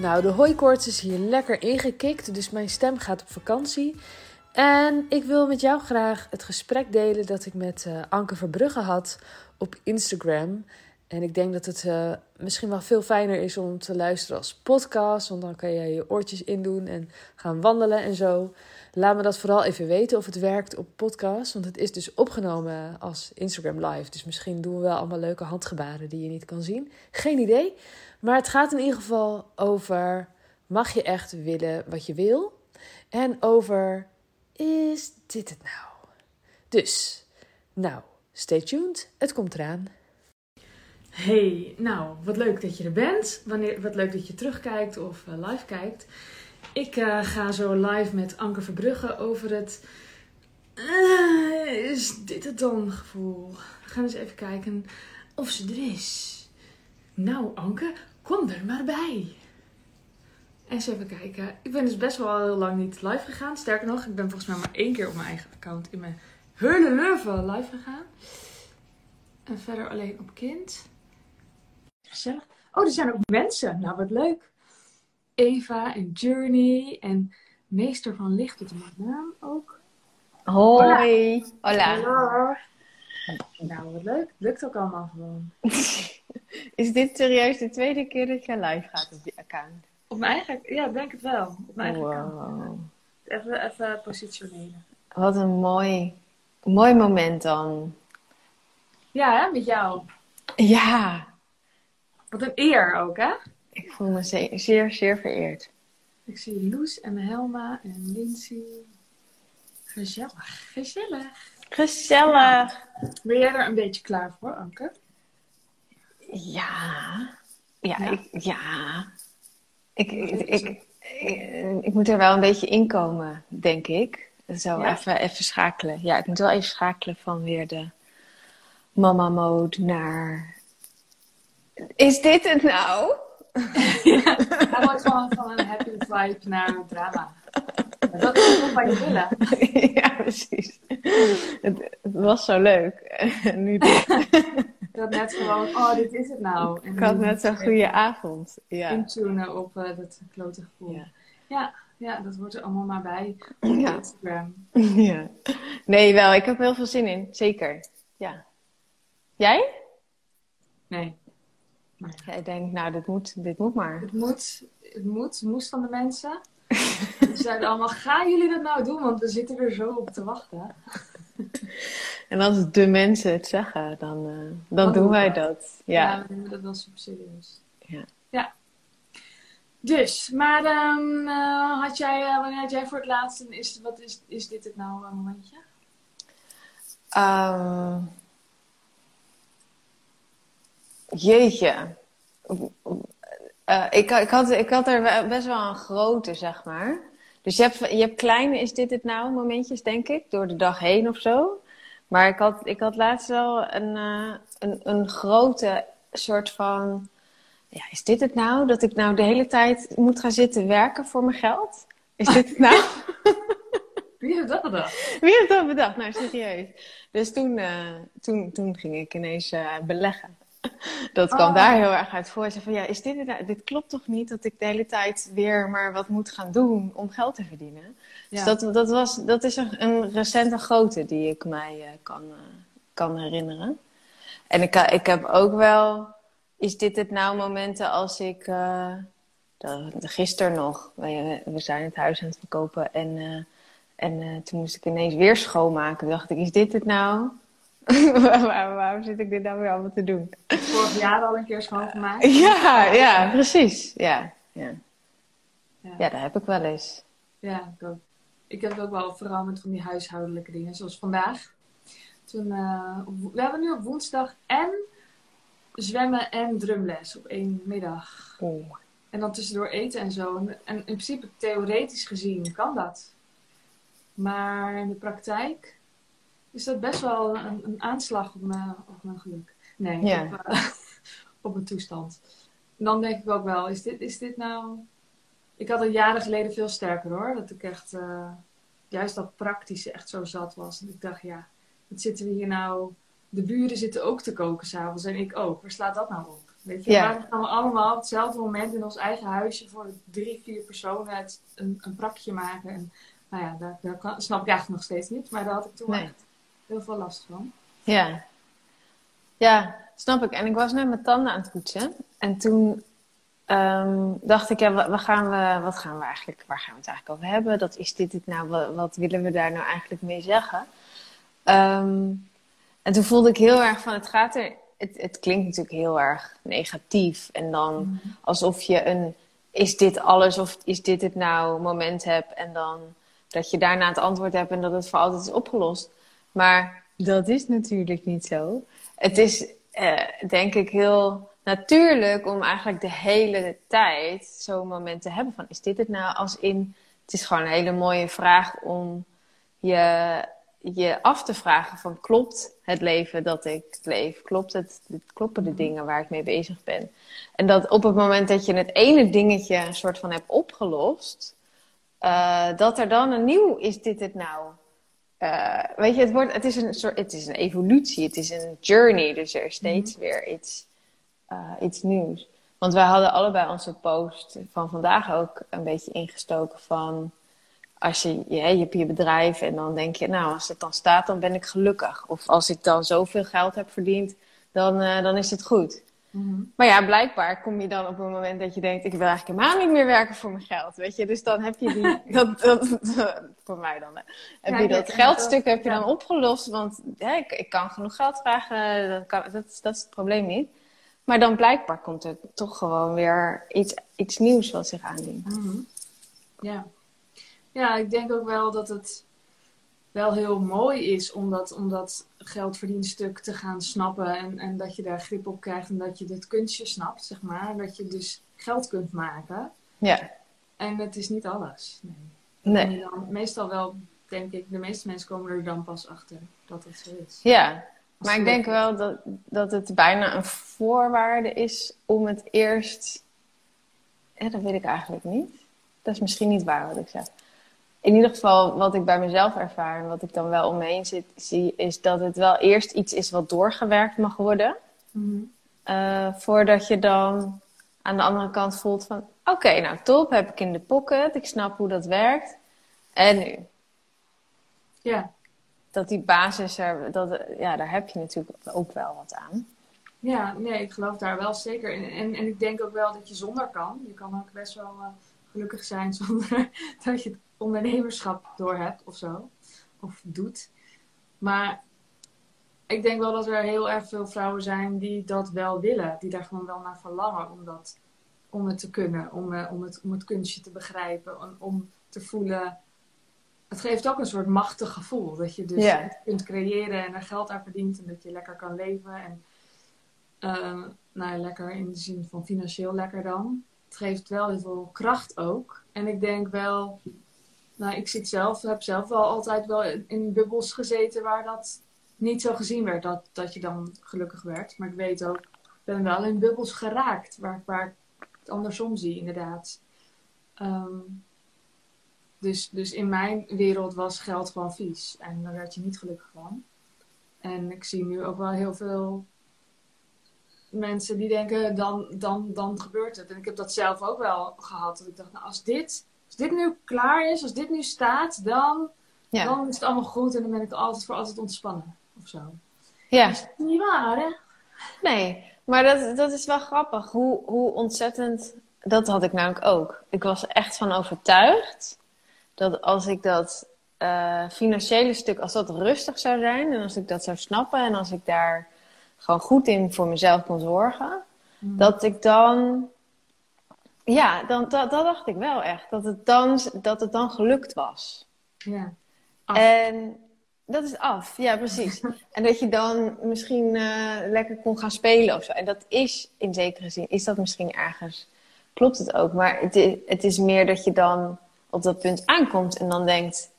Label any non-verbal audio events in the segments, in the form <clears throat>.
Nou, de hooikoorts is hier lekker ingekikt, dus mijn stem gaat op vakantie. En ik wil met jou graag het gesprek delen dat ik met uh, Anke Verbrugge had op Instagram. En ik denk dat het uh, misschien wel veel fijner is om te luisteren als podcast, want dan kan je je oortjes indoen en gaan wandelen en zo. Laat me dat vooral even weten of het werkt op podcast, want het is dus opgenomen als Instagram Live. Dus misschien doen we wel allemaal leuke handgebaren die je niet kan zien. Geen idee. Maar het gaat in ieder geval over: mag je echt willen wat je wil? En over: is dit het nou? Dus, nou, stay tuned. Het komt eraan. Hey, nou, wat leuk dat je er bent. Wanneer, wat leuk dat je terugkijkt of uh, live kijkt. Ik uh, ga zo live met Anke Verbrugge over het. Uh, is dit het dan gevoel? We gaan eens even kijken of ze er is. Nou, Anke, kom er maar bij. Eens even kijken. Ik ben dus best wel heel lang niet live gegaan. Sterker nog, ik ben volgens mij maar één keer op mijn eigen account in mijn hele leven live gegaan. En verder alleen op kind. Gezellig. Oh, er zijn ook mensen. Nou, wat leuk. Eva en Journey en Meester van Licht doet mijn naam ook. Hoi. Hola. Hallo. Nou, wat leuk. Lukt ook allemaal gewoon. <laughs> <laughs> Is dit serieus de tweede keer dat je live gaat op die account? Op mijn eigen, ja, denk het wel. Op mijn eigen Wow. account. Even, even positioneren. Wat een mooi, mooi moment dan. Ja, hè, met jou. Ja, Wat een eer ook, hè? ik voel me zeer, zeer, zeer vereerd. Ik zie Loes en Helma en Lindsay. Gezellig, gezellig. Gezellig. Ben jij er een beetje klaar voor, Anke? Ja. Ja, Ja? Ik, ja. Ik, ik, ik, ik, moet er wel een beetje inkomen, denk ik. Zo Ja? even, even schakelen. Ja, ik moet wel even schakelen van weer de mama mode naar... Is dit het nou? <laughs> Hij wordt gewoon van een happy vibe naar drama. <laughs> Dat is wat wij willen. <laughs> ja, precies. Het, het was zo leuk. Nu dit. Ik had net gewoon, oh, dit is het nou. En Ik had net zo'n goede avond. Ja. intunen op eh, dat klote gevoel. Ja. Ja. ja, dat wordt er allemaal maar bij op Ja. Instagram. <laughs> ja. Nee, wel. Ik heb er heel veel zin in. Zeker. Ja. Jij? Nee, Jij denkt, nou, dit moet, dit moet maar. het moet, het moet, moest van de mensen. Ze zeiden allemaal, gaan jullie dat nou doen? Want we zitten er zo op te wachten. <laughs> En als de mensen het zeggen, dan, eh, dan doen doen wij we dat. Ja, Ja. we nemen dat wel super serieus. Ja. Ja. Dus, maar ehm, eh, had jij, eh, wanneer had jij voor het laatst, een, is, wat is, is dit het nou een momentje? Ehm, jeetje. Eh, ik, ik, had, ik had er best wel een grote, zeg maar. Dus je hebt, je hebt kleine, is dit het nou, momentjes, denk ik, door de dag heen of zo. Maar ik had, ik had laatst wel een, eh, een, een grote soort van... Ja, is dit het nou? Dat ik nou de hele tijd moet gaan zitten werken voor mijn geld? Is dit het nou? <laughs> Wie heeft dat bedacht? Wie heeft dat bedacht? Nou, serieus. Dus toen, eh, toen, toen ging ik ineens beleggen. <laughs> Dat kwam Oh. daar heel erg uit voor. Zei van, ja, is dit, dit klopt toch niet dat ik de hele tijd weer maar wat moet gaan doen om geld te verdienen? Ja. Dus dat, dat, was, dat is een, een recente grote die ik mij eh, kan, eh, kan herinneren. En ik, ik heb ook wel, is dit het nou momenten als ik, de- gisteren nog, we, we zijn het huis aan het verkopen en, en toen moest ik ineens weer schoonmaken. Toen dacht ik, is dit het nou? <laughs> Waar, waar- waarom zit ik dit nou weer allemaal te doen? Vorig jaar al een keer schoongemaakt. Ja, ja, precies. Ja, ja. Ja. ja, dat heb ik wel eens. Ja, ik ook. Ik heb het ook wel vooral met van die huishoudelijke dingen, zoals vandaag. Toen, eh, we hebben nu op woensdag en zwemmen en drumles op één middag. Oeh. En dan tussendoor eten en zo. En in principe, theoretisch gezien, kan dat. Maar in de praktijk is dat best wel een, een aanslag op mijn, op mijn geluk. Nee, Ja. op, eh, <laughs> op mijn toestand. En dan denk ik ook wel, is dit, is dit nou... Ik had het jaren geleden veel sterker hoor. Dat ik echt, eh, juist dat praktische echt zo zat was. En ik dacht, ja, wat zitten we hier nou... De buren zitten ook te koken s'avonds en ik ook. Waar slaat dat nou op? Weet je, ja. gaan we allemaal op hetzelfde moment in ons eigen huisje voor drie, vier personen het, een, een prakje maken. En nou ja, daar, daar kan, snap ik eigenlijk nog steeds niet, maar daar had ik toen echt heel veel last van. Ja. Ja, snap ik. En ik was net mijn tanden aan het poetsen. En toen um, dacht ik, ja, wat gaan, we, wat gaan we eigenlijk, waar gaan we het eigenlijk over hebben? Dat is dit het nou, wat, wat willen we daar nou eigenlijk mee zeggen? Um, en toen voelde ik heel erg van, het gaat er, het, het klinkt natuurlijk heel erg negatief. En dan mhm. alsof je een, is dit alles of is dit het nou moment hebt en dan dat je daarna het antwoord hebt en dat het voor altijd is opgelost. Maar dat is natuurlijk niet zo. Het is eh, denk ik heel natuurlijk om eigenlijk de hele tijd zo'n moment te hebben van is dit het nou als in het is gewoon een hele mooie vraag om je, je af te vragen van klopt het leven dat ik leef? Klopt het, kloppen de dingen waar ik mee bezig ben? En dat op het moment dat je het ene dingetje een soort van hebt opgelost, uh, dat er dan een nieuw is dit het nou? Uh, weet je, het, wordt, het, is een soort, het is een evolutie, het is een journey, dus er is steeds mhm. weer iets, uh, iets nieuws. Want wij hadden allebei onze post van vandaag ook een beetje ingestoken van als je, je, je hebt je bedrijf en dan denk je, nou, als het dan staat, dan ben ik gelukkig. Of als ik dan zoveel geld heb verdiend, dan, uh, dan is het goed. Mhm. Maar ja, blijkbaar kom je dan op een moment dat je denkt, ik wil eigenlijk helemaal niet meer werken voor mijn geld. Weet je, dus dan heb je die, <laughs> dat, dat, <laughs> voor mij dan, hè. heb je dat geldstuk heb je dan opgelost. Want ik, ik kan genoeg geld vragen, dat, kan, dat, dat is het probleem niet. Maar dan blijkbaar komt er toch gewoon weer iets, iets nieuws wat zich aandient. Mm Ja. Ja, ik denk ook wel dat het wel heel mooi is om dat, om dat geldverdienstuk te gaan snappen. En, en dat je daar grip op krijgt en dat je dit kunstje snapt, zeg maar. Dat je dus geld kunt maken. Ja. En het is niet alles. Nee. nee. Dan, meestal wel, denk ik, de meeste mensen komen er dan pas achter dat het zo is. Ja, maar ik denk wel dat, dat het bijna een voorwaarde is om het eerst. Ja, dat weet ik eigenlijk niet. Dat is misschien niet waar wat ik zeg in ieder geval wat ik bij mezelf ervaar en wat ik dan wel om me heen zit, zie, is dat het wel eerst iets is wat doorgewerkt mag worden. Mhm. Eh, voordat je dan aan de andere kant voelt van oké, nou top, heb ik in de pocket, ik snap hoe dat werkt. En nu? Ja. Dat die basis er, dat, ja, daar heb je natuurlijk ook wel wat aan. Ja, nee, ik geloof daar wel zeker in. En, en ik denk ook wel dat je zonder kan. Je kan ook best wel uh, gelukkig zijn <laughs> zonder dat je ondernemerschap door hebt of zo. Of doet. Maar ik denk wel dat er heel erg veel vrouwen zijn die dat wel willen. Die daar gewoon wel naar verlangen om, dat, om het te kunnen. Om, eh, om, het, om het kunstje te begrijpen. Om, om te voelen. Het geeft ook een soort machtig gevoel. Dat je dus kunt creëren en er geld aan verdient. En dat je lekker kan leven. En uh, nou ja, lekker in de zin van financieel lekker dan. Het geeft wel heel veel kracht ook. En ik denk wel nou, ik zit zelf, heb zelf wel altijd wel in bubbels gezeten waar dat niet zo gezien werd, dat, dat je dan gelukkig werd. Maar ik weet ook, ik ben wel in bubbels geraakt, waar, waar ik het andersom zie, inderdaad. Ehm, dus, dus in mijn wereld was geld gewoon vies. En daar werd je niet gelukkig van. En ik zie nu ook wel heel veel mensen die denken, dan, dan, dan gebeurt het. En ik heb dat zelf ook wel gehad. Dat ik dacht, nou als dit dit nu klaar is, als dit nu staat, dan, dan is het allemaal goed en dan ben ik altijd voor altijd ontspannen of zo. Ja. Dat is niet waar, hè? Nee, maar dat, dat is wel grappig. Hoe, hoe ontzettend. Dat had ik namelijk ook. Ik was er echt van overtuigd dat als ik dat uh, financiële stuk, als dat rustig zou zijn en als ik dat zou snappen en als ik daar gewoon goed in voor mezelf kon zorgen, mm. dat ik dan ja, dan, dat, dat dacht ik wel echt. Dat het dan, dat het dan gelukt was. Ja. En dat is af, ja, precies. <laughs> en dat je dan misschien uh, lekker kon gaan spelen of zo. En dat is in zekere zin, is dat misschien ergens, klopt het ook. Maar het is, het is meer dat je dan op dat punt aankomt en dan denkt: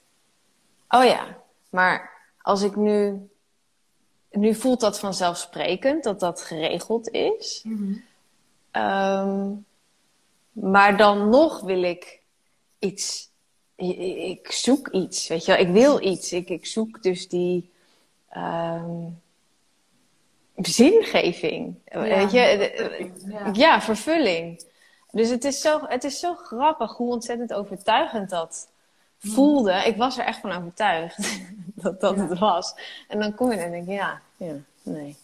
oh ja, maar als ik nu. Nu voelt dat vanzelfsprekend dat dat geregeld is. Mm maar dan nog wil ik iets. Ik, zoek iets, weet je wel. Ik wil iets. Ik, ik zoek dus die. Um, zingeving. Weet je? Ja. ja. vervulling. Dus het is, zo, het is zo grappig hoe ontzettend overtuigend dat hmm. voelde. Ik was er echt van overtuigd <laughs> dat dat het was. En dan kom je en denk je, ja, ja, nee.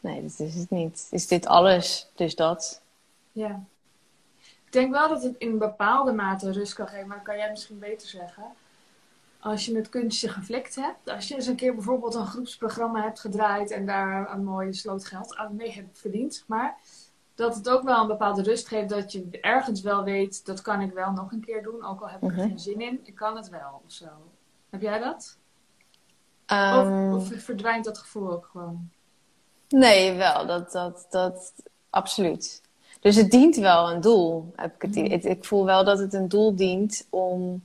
Nee, dit is het niet. Is dit alles, dus dat? Ja. Ik denk wel dat het in bepaalde mate rust kan geven, maar dat kan jij misschien beter zeggen. Als je met kunstje geflikt hebt, als je eens een keer bijvoorbeeld een groepsprogramma hebt gedraaid en daar een mooie sloot geld aan mee hebt verdiend, maar dat het ook wel een bepaalde rust geeft dat je ergens wel weet, dat kan ik wel nog een keer doen, ook al heb ik er mhm. geen zin in, ik kan het wel of zo. Heb jij dat? of, ehm. of verdwijnt dat gevoel ook gewoon? Nee, wel. Dat, dat, dat, absoluut. Dus het dient wel een doel. Heb ik, het, mm. ik, ik voel wel dat het een doel dient om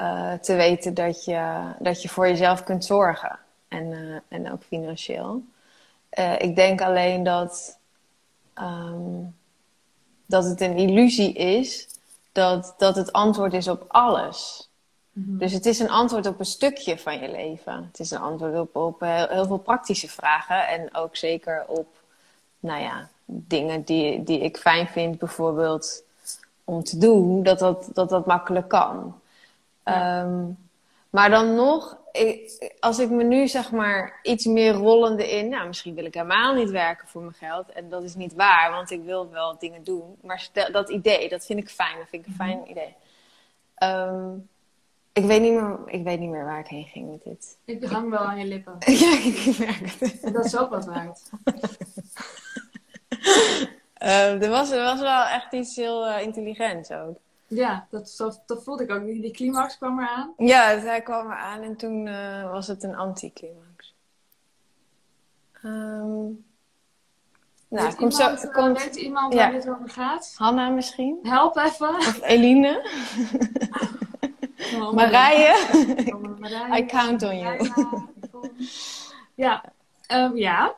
uh, te weten dat je, dat je voor jezelf kunt zorgen. En, uh, en ook financieel. Uh, ik denk alleen dat, um, dat het een illusie is dat, dat het antwoord is op alles. Mhm. Dus het is een antwoord op een stukje van je leven. Het is een antwoord op, op heel, heel, veel praktische vragen. En ook zeker op, nou ja, dingen die, die ik fijn vind, bijvoorbeeld om te doen, dat dat, dat, dat makkelijk kan. Ehm, maar dan nog, ik, als ik me nu zeg maar iets meer rollende in, nou misschien wil ik helemaal niet werken voor mijn geld. En dat is niet waar, want ik wil wel dingen doen. Maar dat idee, dat vind ik fijn. Dat vind ik een mhm. fijn idee. Um, ik weet, niet meer, ik weet niet meer waar ik heen ging met dit. Ik hang wel aan je lippen. <laughs> ja, ik merk het. Dat is ook wat waard. <laughs> uh, <laughs> er, was, er was wel echt iets heel uh, intelligents ook. Ja, dat, dat, voelde ik ook. Die, die climax kwam eraan. Ja, hij kwam eraan en toen uh, was het een anti-climax. Um, nou, weet komt iemand, zo, komt... weet iemand waar dit over gaat? Hanna misschien? Help even. Of Eline? <laughs> Marije, <laughs> I count on you. Ja, um, ja.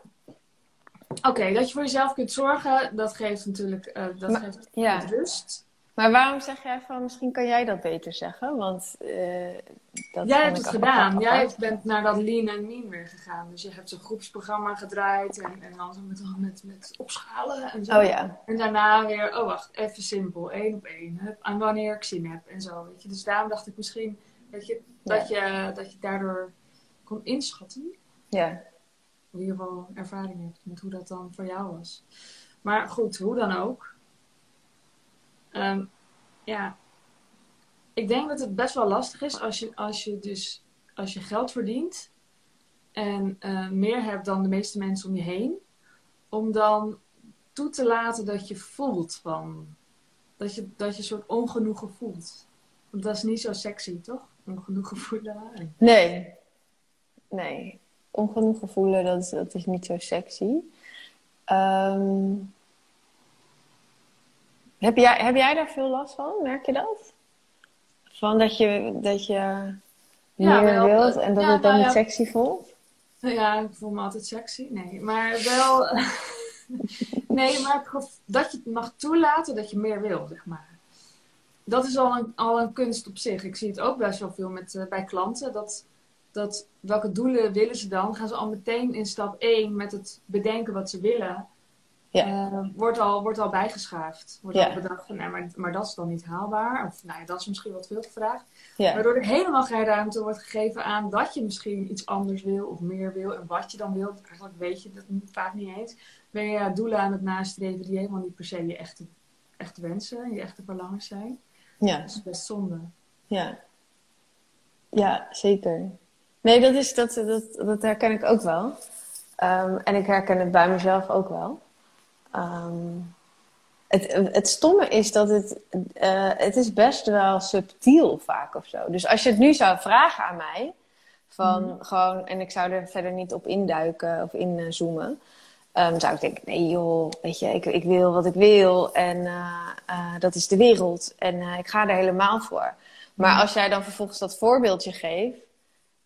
Oké, dat je voor jezelf kunt zorgen, dat geeft natuurlijk uh, dat maar, geeft ja. rust. Maar waarom zeg jij van, misschien kan jij dat beter zeggen? Want uh, dat Jij hebt het gedaan. Jij bent naar dat lean en mean weer gegaan. Dus je hebt zo'n groepsprogramma gedraaid en, en dan zo met, met, met opschalen en zo. Oh ja. En daarna weer, oh wacht, even simpel, één op één. Aan wanneer ik zin heb en zo, weet je. Dus daarom dacht ik misschien weet je, dat, je, dat je daardoor kon inschatten. Ja. In ieder geval ervaring hebt met hoe dat dan voor jou was. Maar goed, hoe dan ook. Um, ja, ik denk dat het best wel lastig is als je, als je dus als je geld verdient en uh, meer hebt dan de meeste mensen om je heen, om dan toe te laten dat je voelt van dat je, dat je een soort ongenoegen voelt. Want dat is niet zo sexy, toch? Ongenoegen voelen. Nee. Nee. Ongenoegen voelen, dat is, dat is niet zo sexy. Um, heb, jij, heb jij daar veel last van? Merk je dat? Van dat je, dat je meer wilt en dat het dan nou niet sexy voelt? Ja, ik voel me altijd sexy. Nee, maar wel... <laughs> nee, maar dat je het mag toelaten dat je meer wil, zeg maar. Dat is al een, al een kunst op zich. Ik zie het ook best wel veel met, uh, bij klanten. Dat, dat, welke doelen willen ze dan? Gaan ze al meteen in stap 1 met het bedenken wat ze willen. Ja. Uh, wordt, al, wordt al bijgeschaafd. Wordt al bedacht van, nee, maar, maar dat is dan niet haalbaar. Of nou ja, dat is misschien wat veel gevraagd. Ja. Waardoor er helemaal geen ruimte wordt gegeven aan dat je misschien iets anders wil of meer wil. En wat je dan wilt. Eigenlijk weet je dat vaak niet eens. Ben je doelen aan het nastreven die helemaal niet per se je echte, echte wensen, je echte verlangens zijn. Ja. Dat is best zonde. Ja. Ja, zeker. Nee, dat, is, dat, dat, dat herken ik ook wel. Um, en ik herken het bij mezelf ook wel. Um, het, het stomme is dat het, uh, het is best wel subtiel vaak of zo. Dus als je het nu zou vragen aan mij, van mm. gewoon, en ik zou er verder niet op induiken of inzoomen, um, zou ik denken, nee joh, weet je, ik, ik wil wat ik wil en uh, uh, dat is de wereld en ik ga er helemaal voor. Maar mm. als jij dan vervolgens dat voorbeeldje geeft,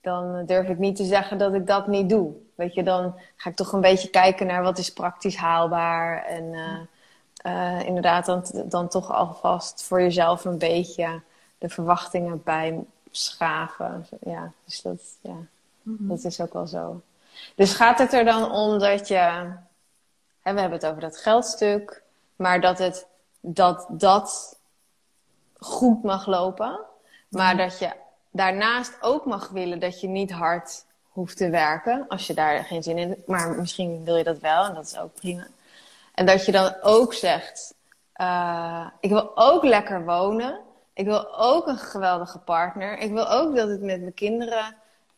dan durf ik niet te zeggen dat ik dat niet doe. Weet je, dan ga ik toch een beetje kijken naar wat is praktisch haalbaar. En uh, uh, inderdaad, dan, dan toch alvast voor jezelf een beetje de verwachtingen bij schaven. Ja, dus dat, ja, mm -hmm. dat is ook wel zo. Dus gaat het er dan om dat je, hè, we hebben het over dat geldstuk, maar dat het dat dat goed mag lopen, maar dat je daarnaast ook mag willen dat je niet hard hoeft te werken als je daar geen zin in hebt, maar misschien wil je dat wel en dat is ook prima. En dat je dan ook zegt, uh, ik wil ook lekker wonen. Ik wil ook een geweldige partner. Ik wil ook dat het met mijn kinderen,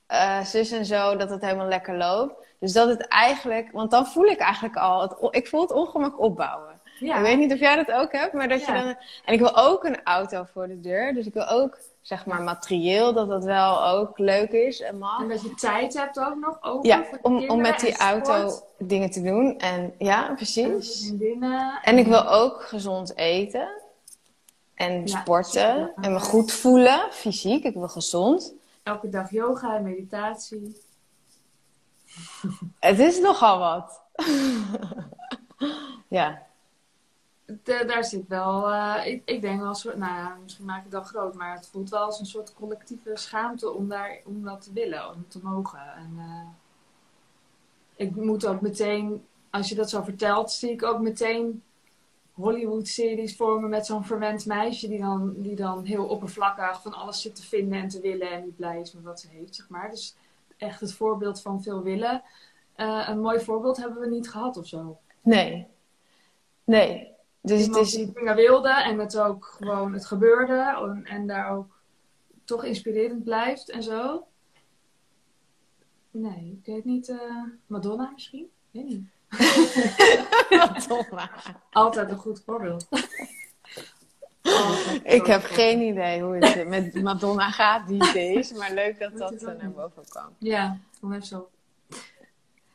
uh, zus en zo, dat het helemaal lekker loopt. Dus dat het eigenlijk, want dan voel ik eigenlijk al, het, ik voel het ongemak opbouwen. Ja. Ik weet niet of jij dat ook hebt, maar dat je dan. En ik wil ook een auto voor de deur. Dus ik wil ook, zeg maar, materieel, dat dat wel ook leuk is en mag. En dat je tijd hebt ook nog over ja, om, om met die auto dingen te doen. En ja, precies. En ik wil ook gezond eten. En sporten. En me goed voelen, fysiek. Ik wil gezond. Elke dag yoga en meditatie. Het is nogal wat. <laughs> ja daar zit wel, uh, ik, ik denk wel, soort, nou ja, misschien maak ik dat groot, maar het voelt wel als een soort collectieve schaamte om, daar, om dat te willen, om te mogen. En uh, ik moet ook meteen, als je dat zo vertelt, zie ik ook meteen Hollywood-series vormen met zo'n verwend meisje die dan, die dan heel oppervlakkig van alles zit te vinden en te willen en niet blij is met wat ze heeft, zeg maar. Dus echt het voorbeeld van veel willen. Uh, een mooi voorbeeld hebben we niet gehad of zo. Nee. Nee, dus het is... die dingen wilde en het ook gewoon het gebeurde en, en daar ook toch inspirerend blijft en zo. Nee, ik weet niet. Uh, Madonna misschien? Weet niet. <laughs> Madonna. Altijd een goed voorbeeld. ik heb geen idee hoe het met Madonna gaat die <laughs> days, maar leuk dat dat er naar boven kwam. Ja, kom even zo.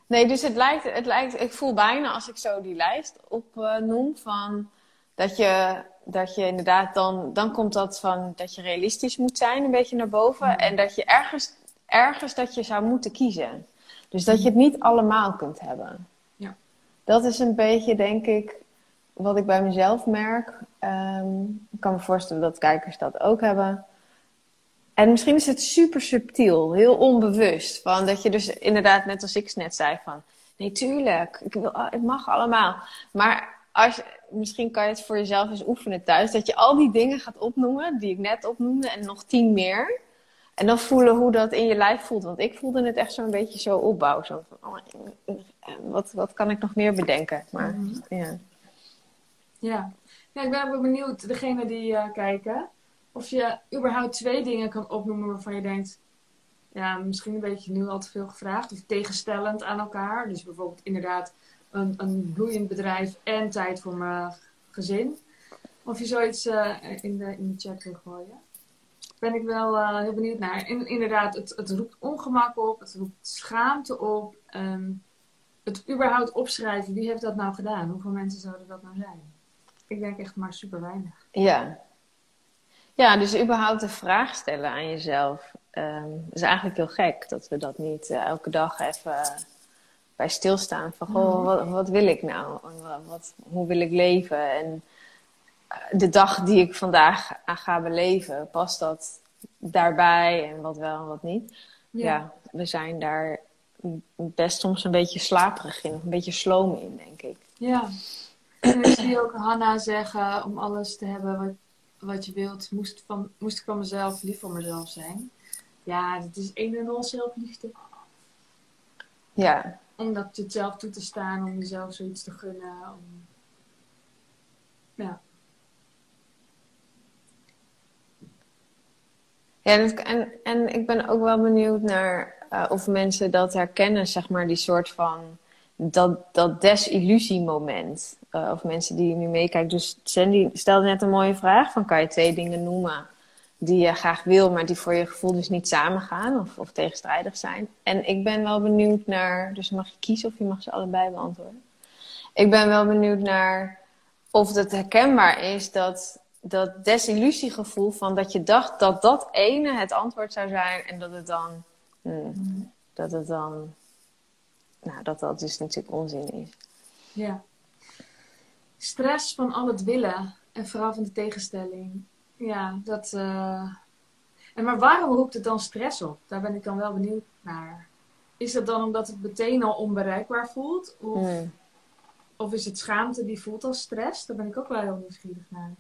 Nee, dus het lijkt, het lijkt, ik voel bijna als ik zo die lijst opnoem uh, van dat je, dat je inderdaad dan, dan komt dat van dat je realistisch moet zijn, een beetje naar boven. Mm. En dat je ergens, ergens dat je zou moeten kiezen. Dus dat je het niet allemaal kunt hebben. Ja. Dat is een beetje, denk ik, wat ik bij mezelf merk. Um, ik kan me voorstellen dat kijkers dat ook hebben. En misschien is het super subtiel, heel onbewust. Van dat je dus inderdaad, net als ik net zei, van nee, tuurlijk, ik wil, het mag allemaal. Maar als, misschien kan je het voor jezelf eens oefenen thuis. Dat je al die dingen gaat opnoemen, die ik net opnoemde, en nog tien meer. En dan voelen hoe dat in je lijf voelt. Want ik voelde het echt zo'n beetje zo opbouw. Zo van, oh, wat, wat kan ik nog meer bedenken? Maar, mhm. ja. ja. Ja, ik ben ook benieuwd, degene die uh, kijken, of je überhaupt twee dingen kan opnoemen waarvan je denkt, ja, misschien een beetje nu al te veel gevraagd, of tegenstellend aan elkaar. Dus bijvoorbeeld inderdaad een, een bloeiend bedrijf en tijd voor mijn gezin. Of je zoiets uh, in, de, in de chat wil gooien. Ben ik wel uh, heel benieuwd naar. In, inderdaad, het, het roept ongemak op, het roept schaamte op. Um, het überhaupt opschrijven, wie heeft dat nou gedaan? Hoeveel mensen zouden dat nou zijn? Ik denk echt maar super weinig. Ja. Ja, dus überhaupt de vraag stellen aan jezelf. Um, is eigenlijk heel gek dat we dat niet uh, elke dag even bij stilstaan. Van, goh, wat, wat wil ik nou? Wat, hoe wil ik leven? En eh, de dag die ik vandaag ga beleven, past dat daarbij en wat wel en wat niet? Ja, we zijn daar best soms een beetje slaperig in, een beetje sloom in, denk ik. Ja. En ik zie ook Hanna zeggen, om alles te hebben wat, wat je wilt, moest, van, moest ik van mezelf lief voor mezelf zijn. Ja, dat is een en al zelfliefde. Ja, om dat jezelf toe te staan, om jezelf zoiets te gunnen. Om... Ja. Ja, en, en ik ben ook wel benieuwd naar uh, of mensen dat herkennen, zeg maar, die soort van dat, dat desillusiemoment. Uh, of mensen die nu meekijken. Dus Sandy stelde net een mooie vraag: van kan je twee dingen noemen die je graag wil, maar die voor je gevoel dus niet samengaan of, of tegenstrijdig zijn. En ik ben wel benieuwd naar, dus mag je kiezen of je mag ze allebei beantwoorden. Ik ben wel benieuwd naar of het herkenbaar is dat dat desillusiegevoel van dat je dacht dat dat ene het antwoord zou zijn en dat het dan, hmm, dat het dan, nou dat dat dus natuurlijk onzin is. Ja. Stress van al het willen en vooral van de tegenstelling ja, dat. Uh... En maar waarom roept het dan stress op? Daar ben ik dan wel benieuwd naar. is dat dan omdat het meteen al onbereikbaar voelt? Of, Hmm. of is het schaamte die voelt als stress? Daar ben ik ook wel heel nieuwsgierig naar.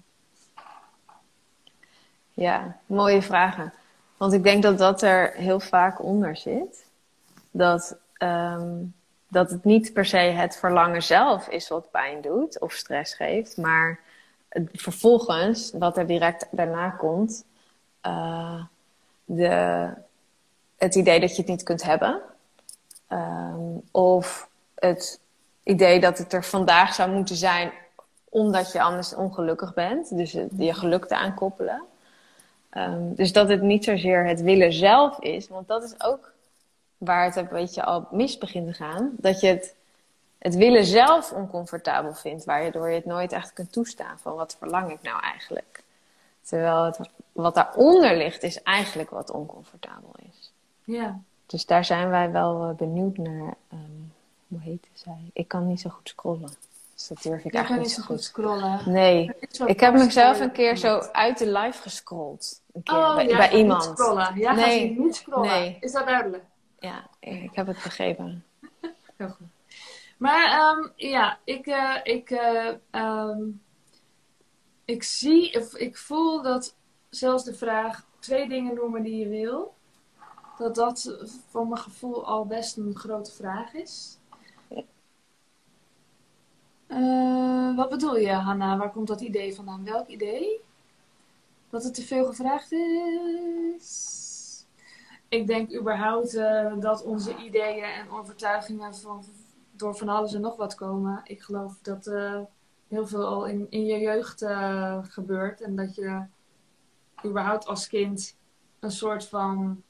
Ja, mooie vragen. Want ik denk dat dat er heel vaak onder zit. Dat, ehm, dat het niet per se het verlangen zelf is wat pijn doet of stress geeft, maar het- vervolgens, wat er direct daarna komt, eh, de, het idee dat je het niet kunt hebben. Ehm, of het idee dat het er vandaag zou moeten zijn omdat je anders ongelukkig bent. Dus je geluk te aankoppelen. Ehm, dus dat het niet zozeer het willen zelf is, want dat is ook waar het een beetje al mis begint te gaan. Dat je het, het willen zelf oncomfortabel vindt, waardoor je het nooit echt kunt toestaan van wat verlang ik nou eigenlijk. Terwijl het, wat daaronder ligt is eigenlijk wat oncomfortabel is. Ja. Dus daar zijn wij wel eh, benieuwd naar. ehm, hoe heette zij? Ik kan niet zo goed scrollen. Dus dat durf ik Ik eigenlijk niet zo goed scrollen. Nee, ik heb mezelf een keer zo uit de live gescrolld. Een keer Oh, bij, ja, bij iemand. Niet scrollen. Ja, Nee. niet scrollen. Nee. Is dat duidelijk? Ja, ik heb het begrepen. <laughs> Heel goed. Maar ehm, ja, ik, eh, ik, eh, ehm, ik zie, of ik voel dat zelfs de vraag twee dingen noemen die je wil, dat dat voor mijn gevoel al best een grote vraag is. Eh, wat bedoel je, Hanna? Waar komt dat idee vandaan? Welk idee? Dat het te veel gevraagd is? Ik denk überhaupt eh, dat onze ideeën en overtuigingen van, door van alles en nog wat komen. Ik geloof dat eh, heel veel al in, in je jeugd eh, gebeurt. En dat je überhaupt als kind een soort van.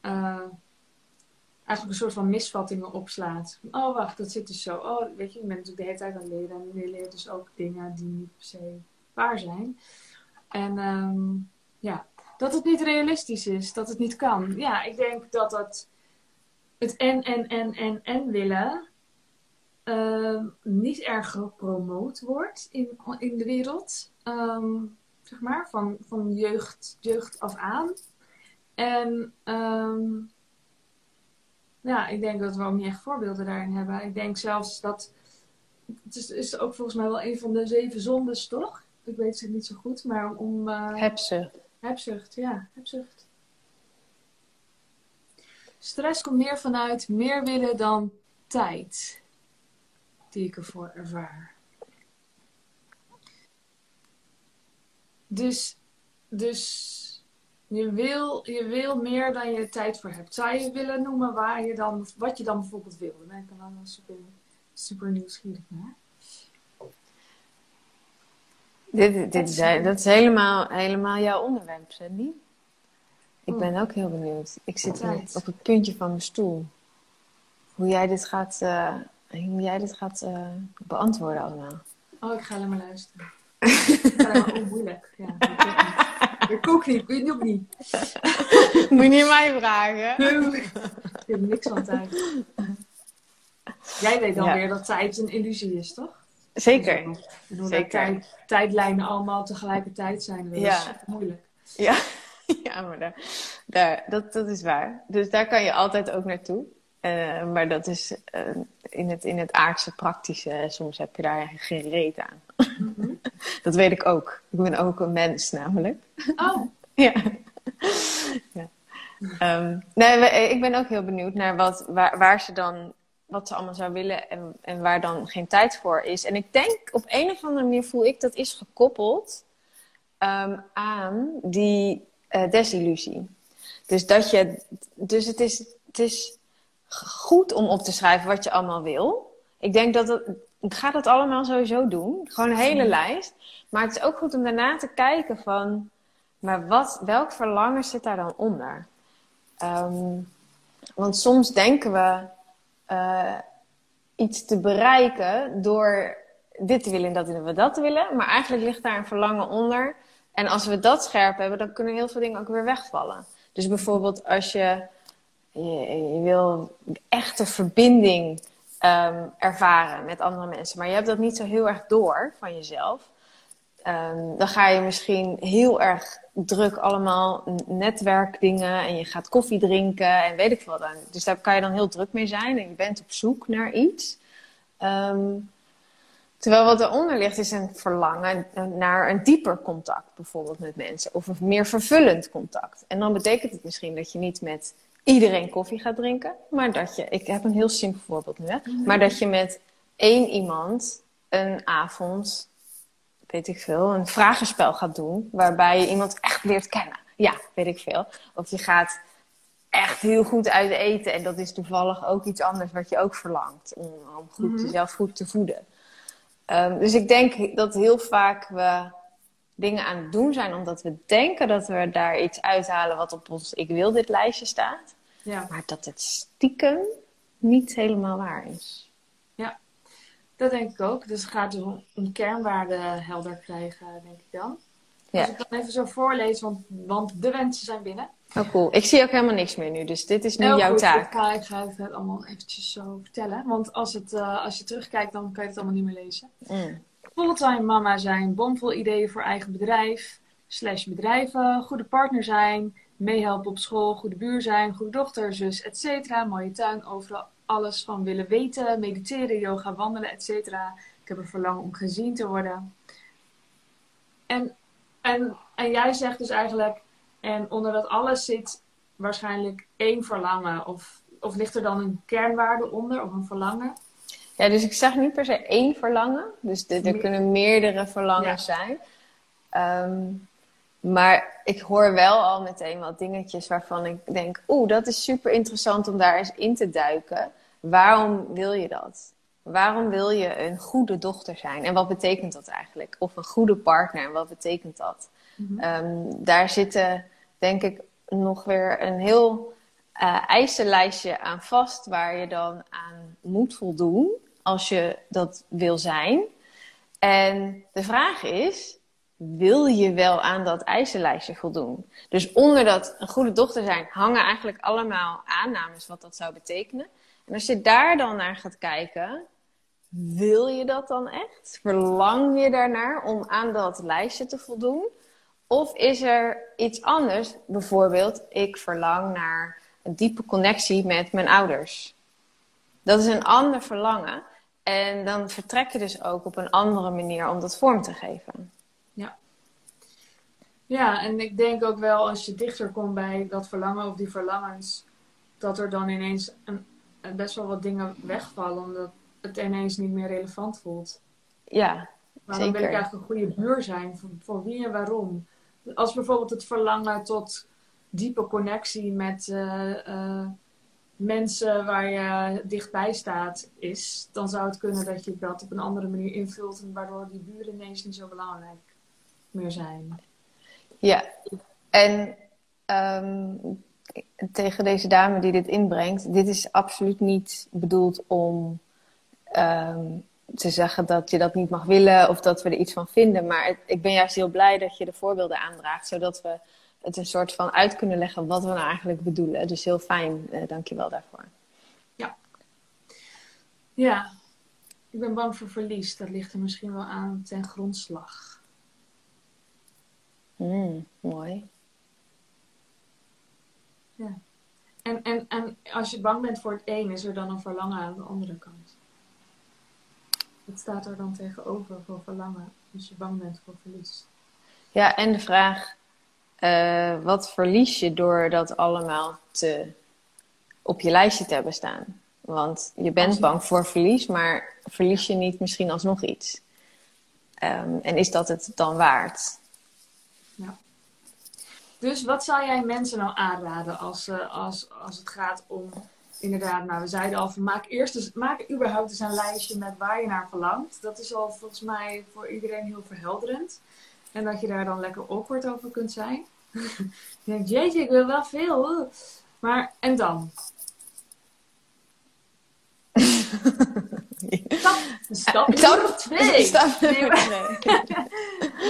eigenlijk een soort van misvattingen opslaat. Oh, wacht, dat zit dus zo. Oh, weet je, je bent natuurlijk de hele tijd aan het leren. En je leert dus ook dingen die niet per se waar zijn. En ehm, ja, dat het niet realistisch is, dat het niet kan. Ja, ik denk dat dat het en, en, en, en, en willen ehm, niet erg gepromoot wordt in, in de wereld. Ehm, zeg maar, van, van jeugd, jeugd af aan. En ehm, ja, ik denk dat we ook niet echt voorbeelden daarin hebben. Ik denk zelfs dat. Het is, is ook volgens mij wel een van de zeven zondes, toch? Ik weet het niet zo goed, maar om. eh, Heb ze. Hebzucht, ja, hebzucht. Stress komt meer vanuit meer willen dan tijd, die ik ervoor ervaar. Dus, dus je, wil, je wil meer dan je tijd voor hebt. Zou je willen noemen waar je dan, wat je dan bijvoorbeeld wil? Daar ben ik dan super nieuwsgierig naar. Dit, dit is, dat is helemaal, helemaal jouw onderwerp, Sandy. Ik ben ook heel benieuwd. Ik zit op het puntje van mijn stoel. Hoe jij dit gaat, eh, hoe jij dit gaat eh, beantwoorden allemaal. Oh, ik ga alleen maar luisteren. Ik ga alleen maar, oh, moeilijk. Ja, ik ook niet. Ik weet het ook niet. <laughs> Moet je niet mij vragen. Ik heb niks van tijd. Jij weet dan Ja. weer dat tijd een illusie is, toch? Zeker. Zeker. tijd, tijdlijnen allemaal tegelijkertijd zijn. Dat Ja. is super moeilijk. Ja, <laughs> ja maar daar, daar, dat, dat is waar. Dus daar kan je altijd ook naartoe. Eh, maar dat is eh, in, het, in het aardse praktische. Soms heb je daar geen reet aan. Mhm. <laughs> Dat weet ik ook. Ik ben ook een mens namelijk. Oh, <laughs> Ja. ja. Ehm, nee, ik ben ook heel benieuwd naar wat, waar, waar ze dan, wat ze allemaal zou willen en, en waar dan geen tijd voor is. En ik denk op een of andere manier voel ik dat is gekoppeld ehm, aan die eh, desillusie. Dus dat je, dus het is, het is goed om op te schrijven wat je allemaal wil. Ik denk dat het, ik ga dat allemaal sowieso doen. Gewoon een hele lijst. Maar het is ook goed om daarna te kijken van, maar wat, welk verlangen zit daar dan onder? Ehm, want soms denken we eh, iets te bereiken door dit te willen en dat willen we dat willen. Maar eigenlijk ligt daar een verlangen onder. En als we dat scherp hebben, dan kunnen heel veel dingen ook weer wegvallen. Dus bijvoorbeeld als je, je, je wil echte verbinding ehm, ervaren met andere mensen, maar je hebt dat niet zo heel erg door van jezelf. Ehm, dan ga je misschien heel erg druk allemaal netwerkdingen en je gaat koffie drinken en weet ik wat. Dus daar kan je dan heel druk mee zijn en je bent op zoek naar iets. Ehm, terwijl wat eronder ligt is een verlangen naar een dieper contact bijvoorbeeld met mensen of een meer vervullend contact. En dan betekent het misschien dat je niet met iedereen koffie gaat drinken, maar dat je, ik heb een heel simpel voorbeeld nu, hè, mhm. maar dat je met één iemand een avond weet ik veel, een vragenspel gaat doen. Waarbij je iemand echt leert kennen. Ja, weet ik veel. Of je gaat echt heel goed uit eten. En dat is toevallig ook iets anders wat je ook verlangt. Om, om goed, mhm. jezelf goed te voeden. Ehm, dus ik denk dat heel vaak we dingen aan het doen zijn omdat we denken dat we daar iets uithalen wat op ons ik wil dit lijstje staat. Ja. Maar dat het stiekem niet helemaal waar is. Dat denk ik ook. Dus het gaat om een kernwaarde helder krijgen, denk ik dan. Ja. Als ik dan even zo voorlees, want, want de wensen zijn binnen. Oh cool. Ik zie ook helemaal niks meer nu, dus dit is nu jouw taak. Ik ga, ik ga het allemaal eventjes zo vertellen. Want als, het, uh, als je terugkijkt, dan kan je het allemaal niet meer lezen. Mm. Fulltime mama zijn, bomvol ideeën voor eigen bedrijf, slash bedrijven, goede partner zijn, meehelpen op school, goede buur zijn, goede dochter, zus, et cetera, mooie tuin, overal alles van willen weten, mediteren, yoga, wandelen, etc. Ik heb een verlangen om gezien te worden. En, en, en jij zegt dus eigenlijk, en onder dat alles zit waarschijnlijk één verlangen. Of, of ligt er dan een kernwaarde onder of een verlangen? Ja, dus ik zeg niet per se één verlangen. Dus er kunnen meerdere verlangens zijn. Ehm, maar ik hoor wel al meteen wat dingetjes waarvan ik denk: oeh, dat is super interessant om daar eens in te duiken. Waarom wil je dat? Waarom wil je een goede dochter zijn? En wat betekent dat eigenlijk? Of een goede partner, en wat betekent dat? Mhm. Ehm, daar zitten, denk ik, nog weer een heel uh, eisenlijstje aan vast, waar je dan aan moet voldoen als je dat wil zijn. En de vraag is, wil je wel aan dat eisenlijstje voldoen? Dus onder dat een goede dochter zijn hangen eigenlijk allemaal aannames wat dat zou betekenen. En als je daar dan naar gaat kijken, wil je dat dan echt? Verlang je daarnaar om aan dat lijstje te voldoen? Of is er iets anders? Bijvoorbeeld, ik verlang naar een diepe connectie met mijn ouders. Dat is een ander verlangen. En dan vertrek je dus ook op een andere manier om dat vorm te geven. Ja. Ja, en ik denk ook wel als je dichter komt bij dat verlangen of die verlangens, dat er dan ineens een best wel wat dingen wegvallen, omdat het ineens niet meer relevant voelt. Ja, Waarom zeker. wil ik eigenlijk een goede buur zijn? Voor, voor, wie en waarom? Als bijvoorbeeld het verlangen tot diepe connectie met uh, uh, mensen waar je dichtbij staat is, dan zou het kunnen dat je dat op een andere manier invult en waardoor die buren ineens niet zo belangrijk meer zijn. Ja, en um, tegen deze dame die dit inbrengt, dit is absoluut niet bedoeld om ehm, te zeggen dat je dat niet mag willen of dat we er iets van vinden. Maar ik ben juist heel blij dat je de voorbeelden aandraagt, zodat we het een soort van uit kunnen leggen wat we nou eigenlijk bedoelen. Dus heel fijn, uh, dank je wel daarvoor. Ja. Ja, ik ben bang voor verlies. Dat ligt er misschien wel aan ten grondslag. Mm, mooi. Ja. En, en, en als je bang bent voor het een, is er dan een verlangen aan de andere kant? Wat staat er dan tegenover voor verlangen als je bang bent voor verlies? Ja, en de vraag, uh, wat verlies je door dat allemaal te, op je lijstje te hebben staan? Want je bent bang voor verlies, maar verlies je niet misschien alsnog iets? Um, en is dat het dan waard? Ja. Dus wat zou jij mensen nou aanraden als, uh, als, als het gaat om, inderdaad, nou we zeiden al, maak eerst eens, maak überhaupt eens een lijstje met waar je naar verlangt. Dat is al volgens mij voor iedereen heel verhelderend. En dat je daar dan lekker awkward over kunt zijn. <laughs> je denkt, jeetje, ik wil wel veel. Maar, en dan? <laughs> <laughs> Stap, stap, stap twee. Stap <laughs> nee, maar, <laughs>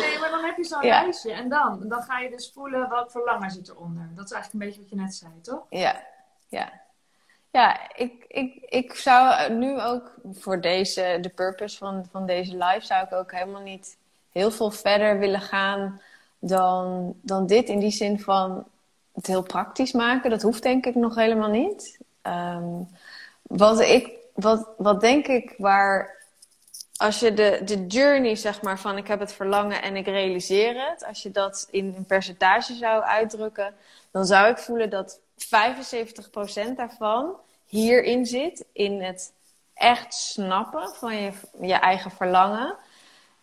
nee, maar dan heb je zo'n lijstje. En dan? Dan ga je dus voelen wat verlangen zit eronder. Dat is eigenlijk een beetje wat je net zei, toch? Ja, ja. Ja, ik, ik, ik zou nu ook voor deze, de purpose van, van deze live, zou ik ook helemaal niet heel veel verder willen gaan dan, dan dit. In die zin van het heel praktisch maken. Dat hoeft denk ik nog helemaal niet. Ehm, wat ik, wat, wat denk ik waar als je de, de journey, zeg maar, van ik heb het verlangen en ik realiseer het, als je dat in een percentage zou uitdrukken, dan zou ik voelen dat 75% daarvan hierin zit, in het echt snappen van je, je eigen verlangen.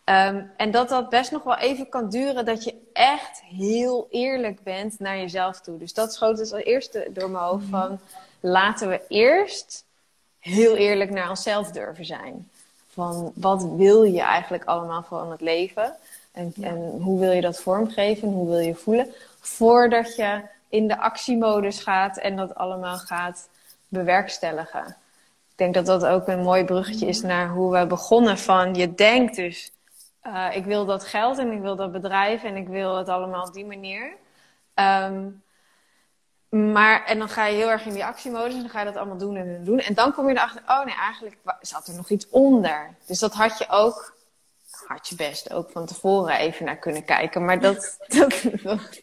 Ehm, en dat dat best nog wel even kan duren dat je echt heel eerlijk bent naar jezelf toe. Dus dat schoot dus als eerste door mijn hoofd van laten we eerst heel eerlijk naar onszelf durven zijn. Van wat wil je eigenlijk allemaal van het leven? En, en hoe wil je dat vormgeven? Hoe wil je voelen? Voordat je in de actiemodus gaat en dat allemaal gaat bewerkstelligen. Ik denk dat dat ook een mooi bruggetje is naar hoe we begonnen van je denkt dus uh, ik wil dat geld en ik wil dat bedrijf en ik wil het allemaal op die manier. Um, maar, en dan ga je heel erg in die actiemodus en dan ga je dat allemaal doen en doen. En dan kom je erachter, oh nee, eigenlijk zat er nog iets onder. Dus dat had je ook, had je best ook van tevoren even naar kunnen kijken. Maar <laughs> dat, dat,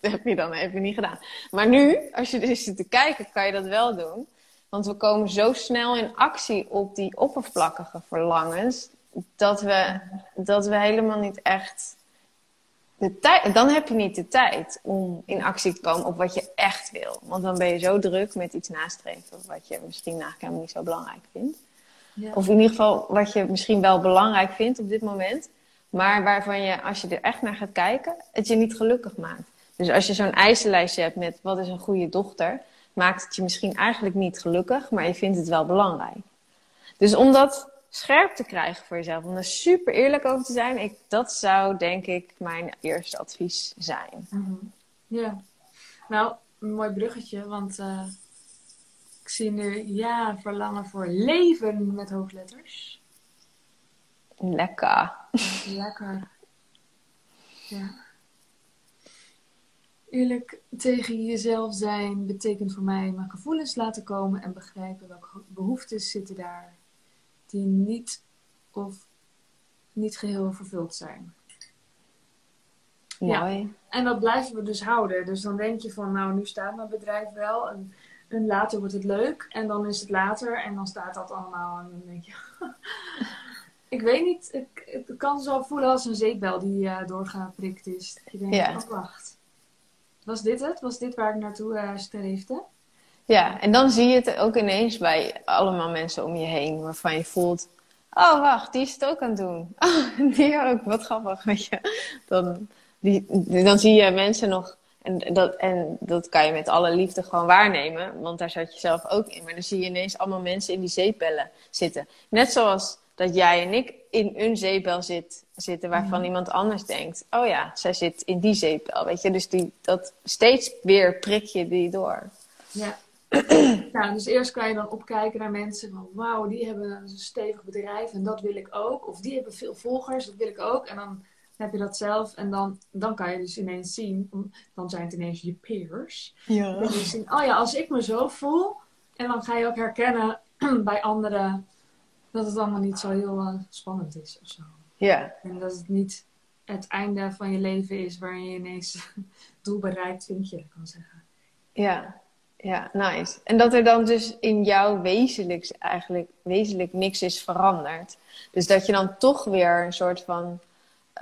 heb je dan even niet gedaan. Maar nu, als je dus zit te kijken, kan je dat wel doen. Want we komen zo snel in actie op die oppervlakkige verlangens, dat we, dat we helemaal niet echt de tijd, dan heb je niet de tijd om in actie te komen op wat je echt wil. Want dan ben je zo druk met iets nastreven wat je misschien eigenlijk helemaal niet zo belangrijk vindt. Ja. Of in ieder geval wat je misschien wel belangrijk vindt op dit moment. Maar waarvan je, als je er echt naar gaat kijken, het je niet gelukkig maakt. Dus als je zo'n eisenlijstje hebt met wat is een goede dochter, maakt het je misschien eigenlijk niet gelukkig, maar je vindt het wel belangrijk. Dus omdat scherp te krijgen voor jezelf. Om er super eerlijk over te zijn. Ik, dat zou denk ik mijn eerste advies zijn. Mhm. Ja, nou, een mooi bruggetje, want uh, ik zie nu ja, verlangen voor leven met hoofdletters. Lekker. <laughs> Lekker. Ja. Eerlijk tegen jezelf zijn betekent voor mij mijn gevoelens laten komen en begrijpen welke behoeftes zitten daar die niet of niet geheel vervuld zijn. Mooi. Ja, en dat blijven we dus houden. Dus dan denk je van, nou, nu staat mijn bedrijf wel. En, en later wordt het leuk. En dan is het later. En dan staat dat allemaal. En dan denk je... <laughs> ik weet niet. Ik, het kan zo voelen als een zeepbel die uh, doorgeprikt is. Je denkt, ja. oh, wacht. Was dit het? Was dit waar ik naartoe uh, streefde? Ja, en dan zie je het ook ineens bij allemaal mensen om je heen, waarvan je voelt, oh wacht, die is het ook aan het doen. <laughs> Oh, die ook, wat grappig, weet je. Dan, die, dan zie je mensen nog, en dat, en dat kan je met alle liefde gewoon waarnemen, want daar zat je zelf ook in. Maar dan zie je ineens allemaal mensen in die zeepbellen zitten. Net zoals dat jij en ik in een zeepbel zit, zitten waarvan mm. iemand anders denkt, oh ja, zij zit in die zeepbel, weet je. Dus die, dat steeds weer prik je die door. Ja. Nou, dus eerst kan je dan opkijken naar mensen van wauw, die hebben een stevig bedrijf en dat wil ik ook. Of die hebben veel volgers, dat wil ik ook. En dan heb je dat zelf en dan, dan kan je dus ineens zien, dan zijn het ineens je peers. Ja. Dan je zien, oh ja, als ik me zo voel, en dan ga je ook herkennen <clears throat> bij anderen dat het allemaal niet zo heel uh, spannend is of zo. Ja. En dat het niet het einde van je leven is waarin je ineens <laughs> doel bereikt, vind je, kan zeggen. Ja, ja, nice. En dat er dan dus in jouw wezenlijk eigenlijk wezenlijk niks is veranderd. Dus dat je dan toch weer een soort van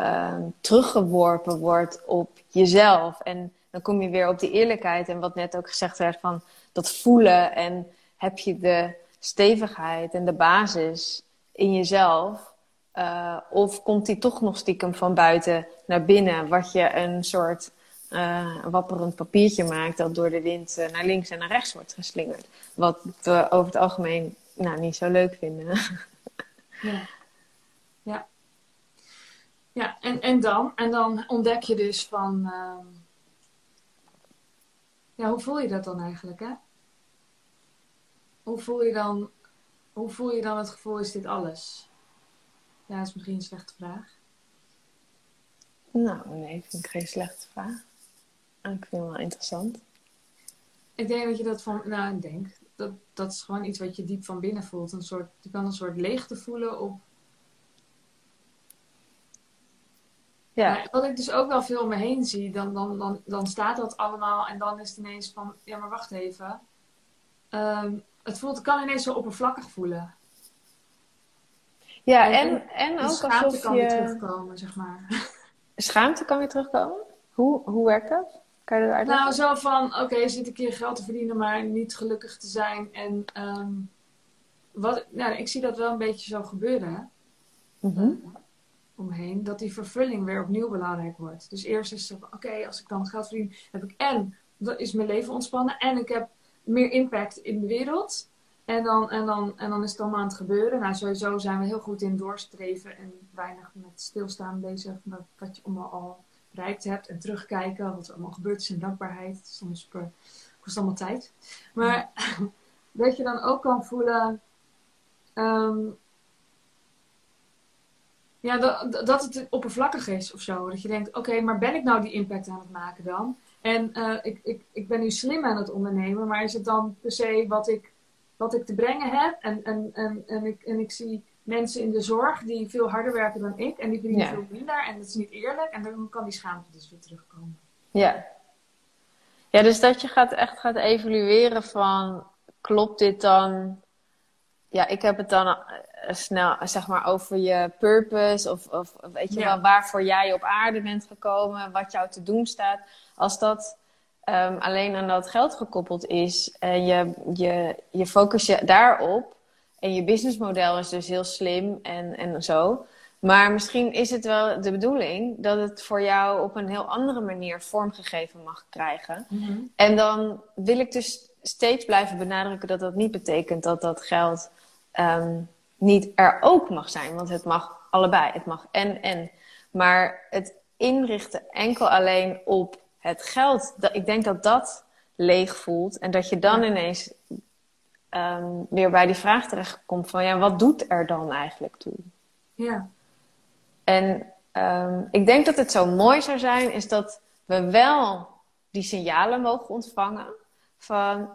uh, teruggeworpen wordt op jezelf. En dan kom je weer op die eerlijkheid en wat net ook gezegd werd van dat voelen. En heb je de stevigheid en de basis in jezelf? Uh, of komt die toch nog stiekem van buiten naar binnen, wat je een soort een wapperend papiertje maakt dat door de wind uh, naar links en naar rechts wordt geslingerd. Wat we over het algemeen nou, niet zo leuk vinden. ja. Ja. Ja, en, en dan? En dan ontdek je dus van... Uh... Ja, hoe voel je dat dan eigenlijk, hè? Hoe voel je dan... Hoe voel je dan het gevoel, is dit alles? Ja, dat is misschien een slechte vraag. Nou, nee, vind ik geen slechte vraag. Ah, ik vind het wel interessant. Ik denk dat je dat van, nou, ik denk, dat, dat is gewoon iets wat je diep van binnen voelt. Een soort, je kan een soort leegte voelen op, Ja. wat ik dus ook wel veel om me heen zie, dan, dan, dan, dan staat dat allemaal en dan is het ineens van, ja maar wacht even. Ehm, het, voelt, het kan ineens zo oppervlakkig voelen. Ja, en, en, ook schaamte alsof kan je... weer terugkomen, zeg maar. <laughs> Schaamte kan weer terugkomen? Hoe, hoe werkt dat? Kan je dat uitleggen? Nou, zo van, oké, okay, zit een keer geld te verdienen, maar niet gelukkig te zijn. En um, wat, nou, ik zie dat wel een beetje zo gebeuren. Mm omheen, dat die vervulling weer opnieuw belangrijk wordt. Dus eerst is het van, oké, als ik dan geld verdien, heb ik en, dat is mijn leven ontspannen. En ik heb meer impact in de wereld. En dan, en, dan, en dan is het allemaal aan het gebeuren. Nou, sowieso zijn we heel goed in doorstreven en weinig met stilstaan bezig. Met wat je allemaal al bereikt hebt. En terugkijken wat er allemaal gebeurd is in dankbaarheid. Allemaal super, kost allemaal tijd. Maar <laughs> dat je dan ook kan voelen... Ehm, ja, dat, dat het oppervlakkig is of zo. Dat je denkt, oké, maar ben ik nou die impact aan het maken dan? En uh, ik, ik, ik ben nu slim aan het ondernemen, maar is het dan per se wat ik, wat ik te brengen heb? En, en, en, en, ik, en ik zie mensen in de zorg die veel harder werken dan ik en die verdienen veel minder en dat is niet eerlijk. En dan kan die schaamte dus weer terugkomen. Ja. Ja, dus dat je gaat, echt gaat evalueren van, klopt dit dan? Ja, ik heb het dan eh, snel, zeg maar, over je purpose of, of weet je wel, waarvoor jij op aarde bent gekomen, wat jou te doen staat. Als dat um, alleen aan dat geld gekoppeld is en je, je, je focus je daarop en je businessmodel is dus heel slim en, en zo. Maar misschien is het wel de bedoeling dat het voor jou op een heel andere manier vormgegeven mag krijgen. Mhm. En dan wil ik dus steeds blijven benadrukken dat dat niet betekent dat dat geld um, niet er ook mag zijn. Want het mag allebei. Het mag en en. Maar het inrichten enkel alleen op het geld. Dat, ik denk dat dat leeg voelt. En dat je dan ineens um, weer bij die vraag terechtkomt van ja, wat doet er dan eigenlijk toe? Ja. En um, ik denk dat het zo mooi zou zijn, is dat we wel die signalen mogen ontvangen. Van,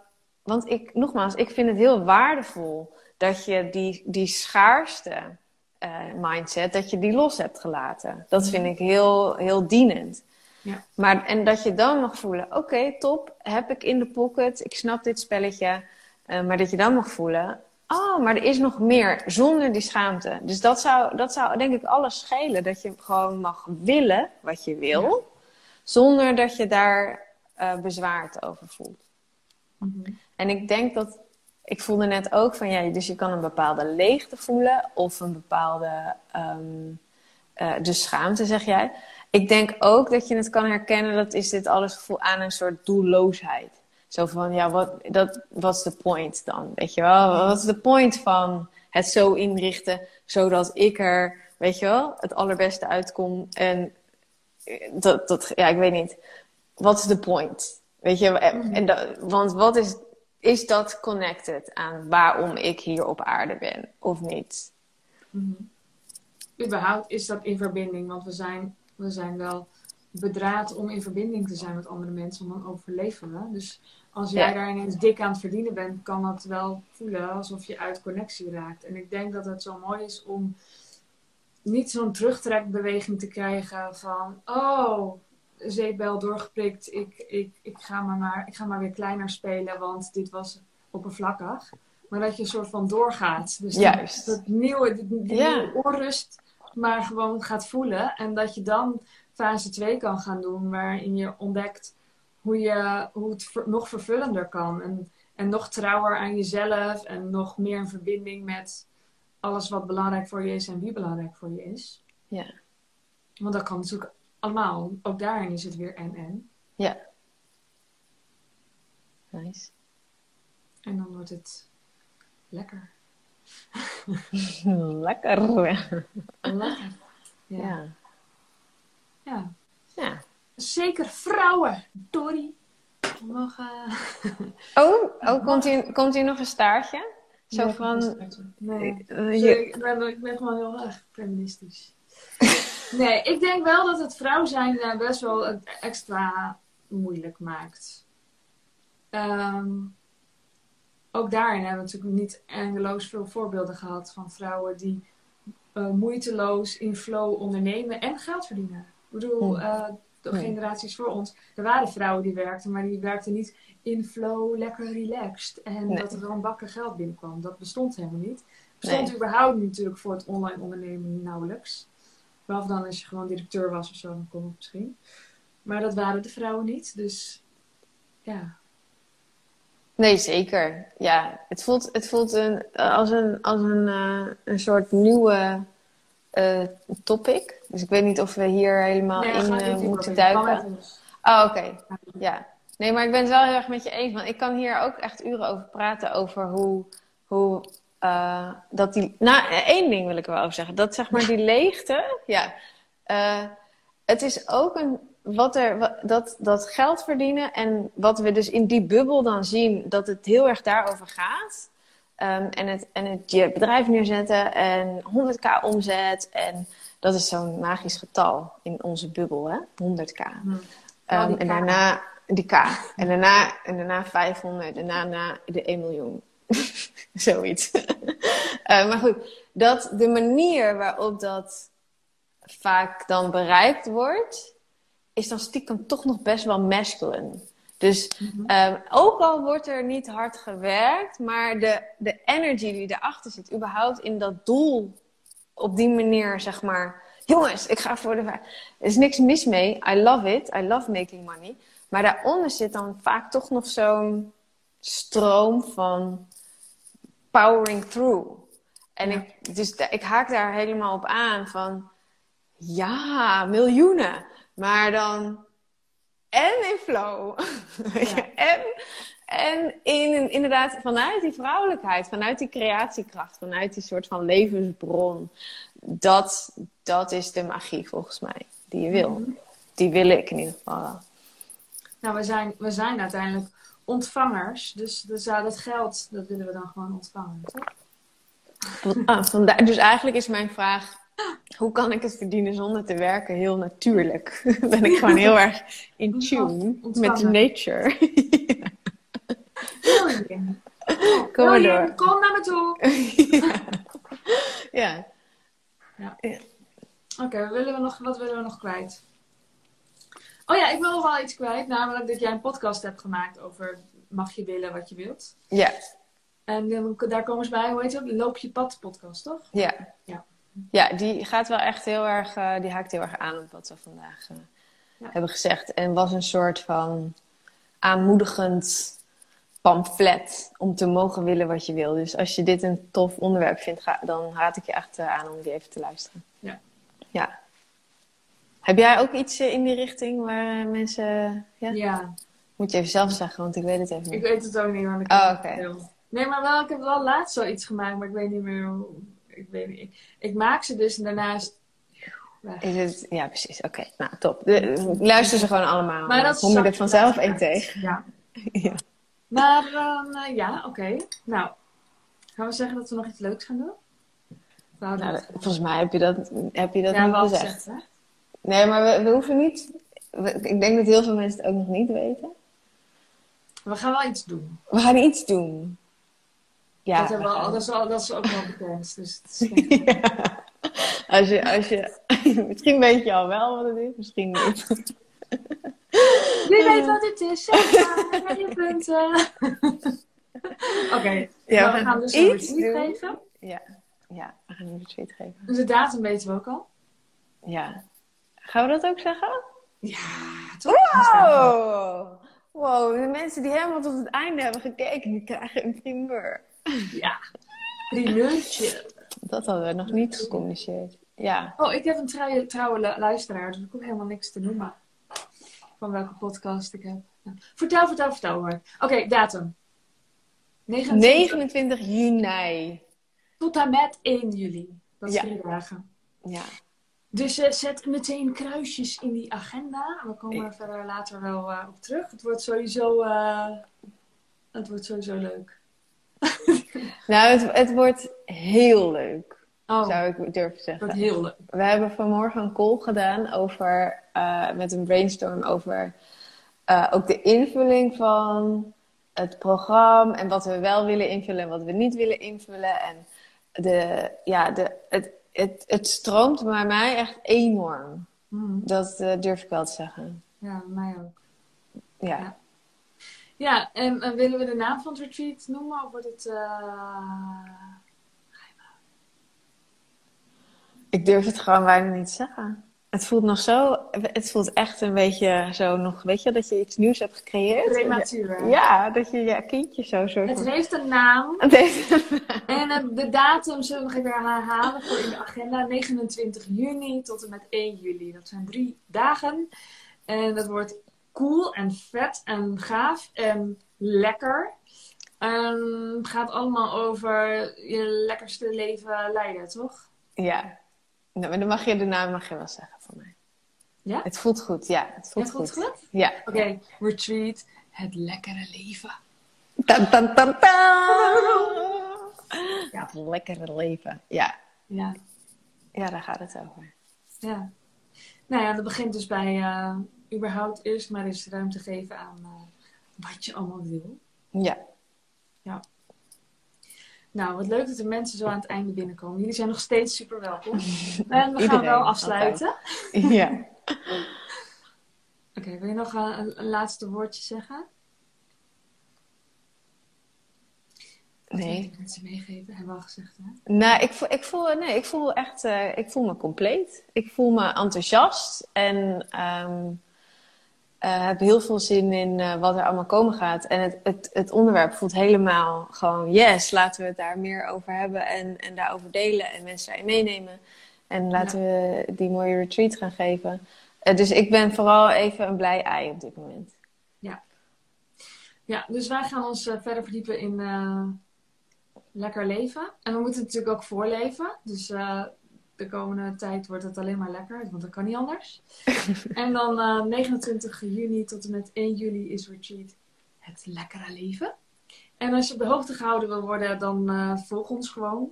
want ik, nogmaals, ik vind het heel waardevol dat je die, die schaarste uh, mindset, dat je die los hebt gelaten. Dat mhm. vind ik heel, heel dienend. Ja. Maar, en dat je dan mag voelen, oké, top, heb ik in de pocket, ik snap dit spelletje. Uh, maar dat je dan mag voelen, oh, maar er is nog meer, zonder die schaamte. Dus dat zou, dat zou denk ik alles schelen. Dat je gewoon mag willen wat je wil, zonder dat je daar uh, bezwaard over voelt. Mm -hmm. En ik denk dat ik voelde net ook van ja, dus je kan een bepaalde leegte voelen of een bepaalde um, uh, dus schaamte, zeg jij. Ik denk ook dat je het kan herkennen, dat is dit alles gevoel aan een soort doelloosheid. Zo van, ja, wat dat, is de point dan? Weet je wel, wat is de point van het zo inrichten, zodat ik er, weet je wel, het allerbeste uitkom. En eh, dat, dat ja, ik weet niet. Wat is de point? Weet je, en dat, want wat is is dat connected aan waarom ik hier op aarde ben of niet? Mm Überhaupt is dat in verbinding, want we zijn, we zijn wel bedraad om in verbinding te zijn met andere mensen, want dan overleven we. Dus als jij daar ineens dik aan het verdienen bent, kan dat wel voelen alsof je uit connectie raakt. En ik denk dat het zo mooi is om niet zo'n terugtrekbeweging te krijgen van, oh, zeepbel doorgeprikt. Ik, ik, ik, ga maar maar, ik ga maar weer kleiner spelen, want dit was oppervlakkig. Maar dat je een soort van doorgaat. Dus Juist. Dat, nieuwe, die, nieuwe onrust maar gewoon gaat voelen. En dat je dan fase 2 kan gaan doen, waarin je ontdekt hoe, je, hoe het nog vervullender kan. En, en nog trouwer aan jezelf en nog meer in verbinding met alles wat belangrijk voor je is en wie belangrijk voor je is. Ja. Want dat kan natuurlijk allemaal. Ook daarin is het weer en-en. Ja. Nice. En dan wordt het lekker. <laughs> lekker. lekker. Ja. ja. Ja. Zeker vrouwen, Dory. Mogen... oh, oh komt, hier, komt hier nog een staartje? Zo nee, van... Nee, uh, je... ik, ben, ik ben gewoon heel erg feministisch. Nee, ik denk wel dat het vrouw zijn uh, best wel extra moeilijk maakt. Um, ook daarin hebben we natuurlijk niet eindeloos veel voorbeelden gehad van vrouwen die uh, moeiteloos in flow ondernemen en geld verdienen. Ik bedoel, eh, de generaties voor ons, er waren vrouwen die werkten, maar die werkten niet in flow, lekker relaxed. En Nee. dat er gewoon bakken geld binnenkwam. Dat bestond helemaal niet. bestond Nee. überhaupt natuurlijk voor het online ondernemen nauwelijks. Behalve dan als je gewoon directeur was of zo, dan kon het misschien. Maar dat waren de vrouwen niet, dus ja. Nee, zeker. Ja, het voelt, het voelt een, als, een, als een, eh, een soort nieuwe eh, topic. Dus ik weet niet of we hier helemaal Nee, in eh, moeten duiken. Oh, oké. Ja. Nee, maar ik ben het wel heel erg met je eens. Want ik kan hier ook echt uren over praten. Over hoe... hoe eh, dat die... Nou, één ding wil ik er wel over zeggen. Dat zeg maar die <laughs> leegte... Ja. het is ook een... Wat er, wat- dat, dat geld verdienen en wat we dus in die bubbel dan zien, dat het heel erg daarover gaat. Ehm, en, het, en het je bedrijf neerzetten en 100k omzet. En dat is zo'n magisch getal in onze bubbel, hè? 100k. Hm. Ehm, en daarna die K. En daarna, en daarna 500. En daarna de 1 miljoen. <laughs> Zoiets. <laughs> Eh, maar goed, dat de manier waarop dat vaak dan bereikt wordt, is dan stiekem toch nog best wel masculine. Dus Mhm. ehm, ook al wordt er niet hard gewerkt, maar de, de energy die erachter zit, überhaupt in dat doel op die manier, zeg maar. Jongens, ik ga voor de. Er is niks mis mee. I love it. I love making money. Maar daaronder zit dan vaak toch nog zo'n stroom van powering through. En Ja. ik, dus ik haak daar helemaal op aan van. Ja, miljoenen. Maar dan. En in flow. <laughs> Ja. En, en in, inderdaad vanuit die vrouwelijkheid, vanuit die creatiekracht, vanuit die soort van levensbron. Dat, dat is de magie volgens mij, die je wil. Mhm. Die wil ik in ieder geval. wel. Nou, we zijn, we zijn uiteindelijk ontvangers. Dus, dus ja, dat geld, dat willen we dan gewoon ontvangen. toch? Ah, vandaar, dus eigenlijk is mijn vraag: hoe kan ik het verdienen zonder te werken? Heel natuurlijk. <laughs> ben ik gewoon heel erg in tune met nature. William. <laughs> Kom maar door. kom naar me toe. <laughs> ja. Oké, wat willen we nog, wat willen we nog kwijt? Oh ja, ik wil nog wel iets kwijt. Namelijk dat jij een podcast hebt gemaakt over mag je willen wat je wilt. Ja. En daar komen ze bij, hoe heet het? Loop je pad podcast, toch? Ja. Ja. Ja, die gaat wel echt heel erg, eh, die haakt heel erg aan op wat we vandaag eh, Ja. hebben gezegd. En was een soort van aanmoedigend pamflet om te mogen willen wat je wil. Dus als je dit een tof onderwerp vindt, ga, dan raad ik je echt eh, aan om die even te luisteren. Ja. Ja. Heb jij ook iets in die richting waar mensen... Ja? Ja, Moet je even zelf zeggen, want ik weet het even ik niet. weet het ook niet. Want ik Oh, oké. Nee, maar wel, ik heb wel laatst wel iets gemaakt, maar ik weet niet meer hoe. Ik, weet niet. Ik, ik maak ze dus en daarnaast. Is het... Ja, precies. Oké, nou top. De, luister ze gewoon allemaal. Maar dat kom je er vanzelf één tegen. Ja. <laughs> Ja. Maar dan, eh, ja, oké. Nou, gaan we zeggen dat we nog iets leuks gaan doen? Nou, dat- volgens mij heb je dat, heb je dat ja, niet wel gezegd. Nee, maar we, we hoeven niet. we- ik denk dat heel veel mensen het ook nog niet weten. We gaan wel iets doen. We gaan iets doen. Ja. dat, hebben we al, dat, is al, dat is ook wel bekend. Dus het is geen- <laughs> Ja. Als je, als je, <laughs> misschien weet je al wel wat het is, misschien niet. <laughs> Wie weet wat het is, zeg maar. Je punten. Oké, Ja, we we gaan dus een retweet doen. geven. Ja, ja, we gaan een retweet geven. Dus de datum weten we ook al. Ja. Gaan we dat ook zeggen? Ja, toch? Wow! Wow, de mensen die helemaal tot het einde hebben gekeken, die krijgen een primeur. Ja. Primeurtje. Dat hadden we nog niet gecommuniceerd. Ja. Oh, ik heb een trouwe, trouwe lu- luisteraar, dus ik hoef helemaal niks te noemen. Van welke podcast ik heb. Ja. Vertel, vertel, vertel hoor. Oké, datum. 29 29 juni. tot en met 1 juli. Dat is Ja. drie dagen. Ja. Dus eh, zet meteen kruisjes in die agenda. We komen er verder later wel eh, op terug. Het wordt sowieso, eh, het wordt sowieso leuk. <laughs> Nou, het, het wordt heel leuk, Oh, zou ik durven zeggen. wordt heel leuk. We hebben vanmorgen een call gedaan over, eh, met een brainstorm over eh, ook de invulling van het programma en wat we wel willen invullen en wat we niet willen invullen. En de, ja, de, het, het, het stroomt bij mij echt enorm. Mhm. Dat eh, durf ik wel te zeggen. Ja, mij ook. Ja. Ja. Ja, en eh, willen we de naam van het retreat noemen of wordt het... eh, Ik durf het gewoon bijna niet te zeggen. Het voelt nog zo, het voelt echt een beetje zo nog, weet je, dat je iets nieuws hebt gecreëerd. Prematuur. Ja, dat je je kindje zo zo. Het heeft een naam. Het heeft- En eh, de datum zullen we nog even herhalen voor in de agenda. 29 juni tot en met 1 juli. Dat zijn drie dagen. En dat wordt cool en vet en gaaf en lekker. Het gaat allemaal over je lekkerste leven leiden, toch? Ja. Nou, maar dan mag je de naam mag je wel zeggen voor mij. Ja? Het voelt goed, ja. Het voelt Ja, voelt goed. Ja. Oké, retreat, het lekkere leven. Tan, tan, tan, tan. Ja, het lekkere leven. Ja. Ja, ja, daar gaat het over. ja. Nou ja, dat begint dus bij eh, überhaupt eerst maar eens ruimte geven aan eh, wat je allemaal wil. Ja. Nou, wat leuk dat de mensen zo aan het einde binnenkomen. Jullie zijn nog steeds super welkom. <laughs> En we gaan wel afsluiten. Ja. <laughs> Oké, wil je nog eh, een, een laatste woordje zeggen? Nee. mensen meegeven? Hebben we al gezegd, hè? Nou, ik voel, ik voel, nee, ik voel echt, eh, ik voel me compleet. Ik voel me enthousiast en ehm, eh, heb heel veel zin in eh, wat er allemaal komen gaat. En het, het, het onderwerp voelt helemaal gewoon, yes, laten we het daar meer over hebben en, en daarover delen en mensen daarin meenemen. En laten we die mooie retreat gaan geven. Eh, dus ik ben vooral even een blij ei op dit moment. Ja, dus wij gaan ons verder verdiepen in lekker leven. En we moeten het natuurlijk ook voorleven. Dus de komende tijd wordt het alleen maar lekker, want dat kan niet anders. <laughs> en dan eh, 29 juni tot en met 1 juli is retreat het lekkere leven. En als je op de hoogte gehouden wil worden, dan eh, volg ons gewoon.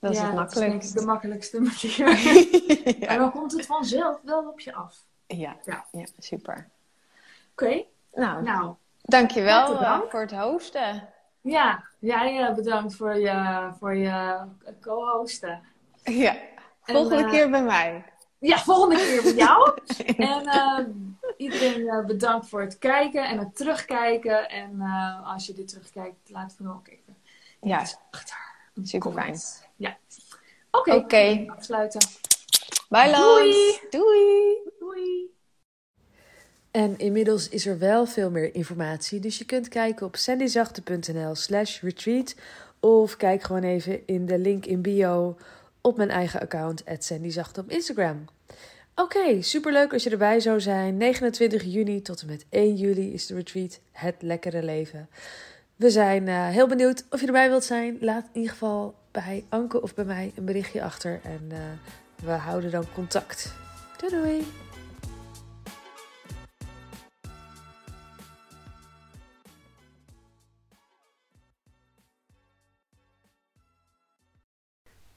Dat is ja, het Dat is denk ik makkelijkst. de makkelijkste <laughs> manier. <laughs> En ja. dan komt het vanzelf wel op je af. Ja. Ja. ja, super. Oké, Nou, nou. dankjewel eh, voor het hosten. Ja, jij eh, bedankt voor je, voor je co-hosten. Ja, volgende eh, keer bij mij. Ja, volgende keer bij jou. <laughs> en eh, iedereen bedankt voor het kijken en het terugkijken. En als je dit terugkijkt, laat vooral ook even Ja, super fijn. Ja. Oké, Oké. afsluiten. Bye Lans. Doei. Doei. Doei. En inmiddels is er wel veel meer informatie, dus je kunt kijken op sandyzachte.nl slash retreat of kijk gewoon even in de link in bio op mijn eigen account @sandyzachte op Instagram. Oké, superleuk als je erbij zou zijn. 29 juni tot en met 1 juli is de retreat Het Lekkere Leven. We zijn eh, heel benieuwd of je erbij wilt zijn. Laat in ieder geval bij Anke of bij mij een berichtje achter en eh, we houden dan contact. Doei doei!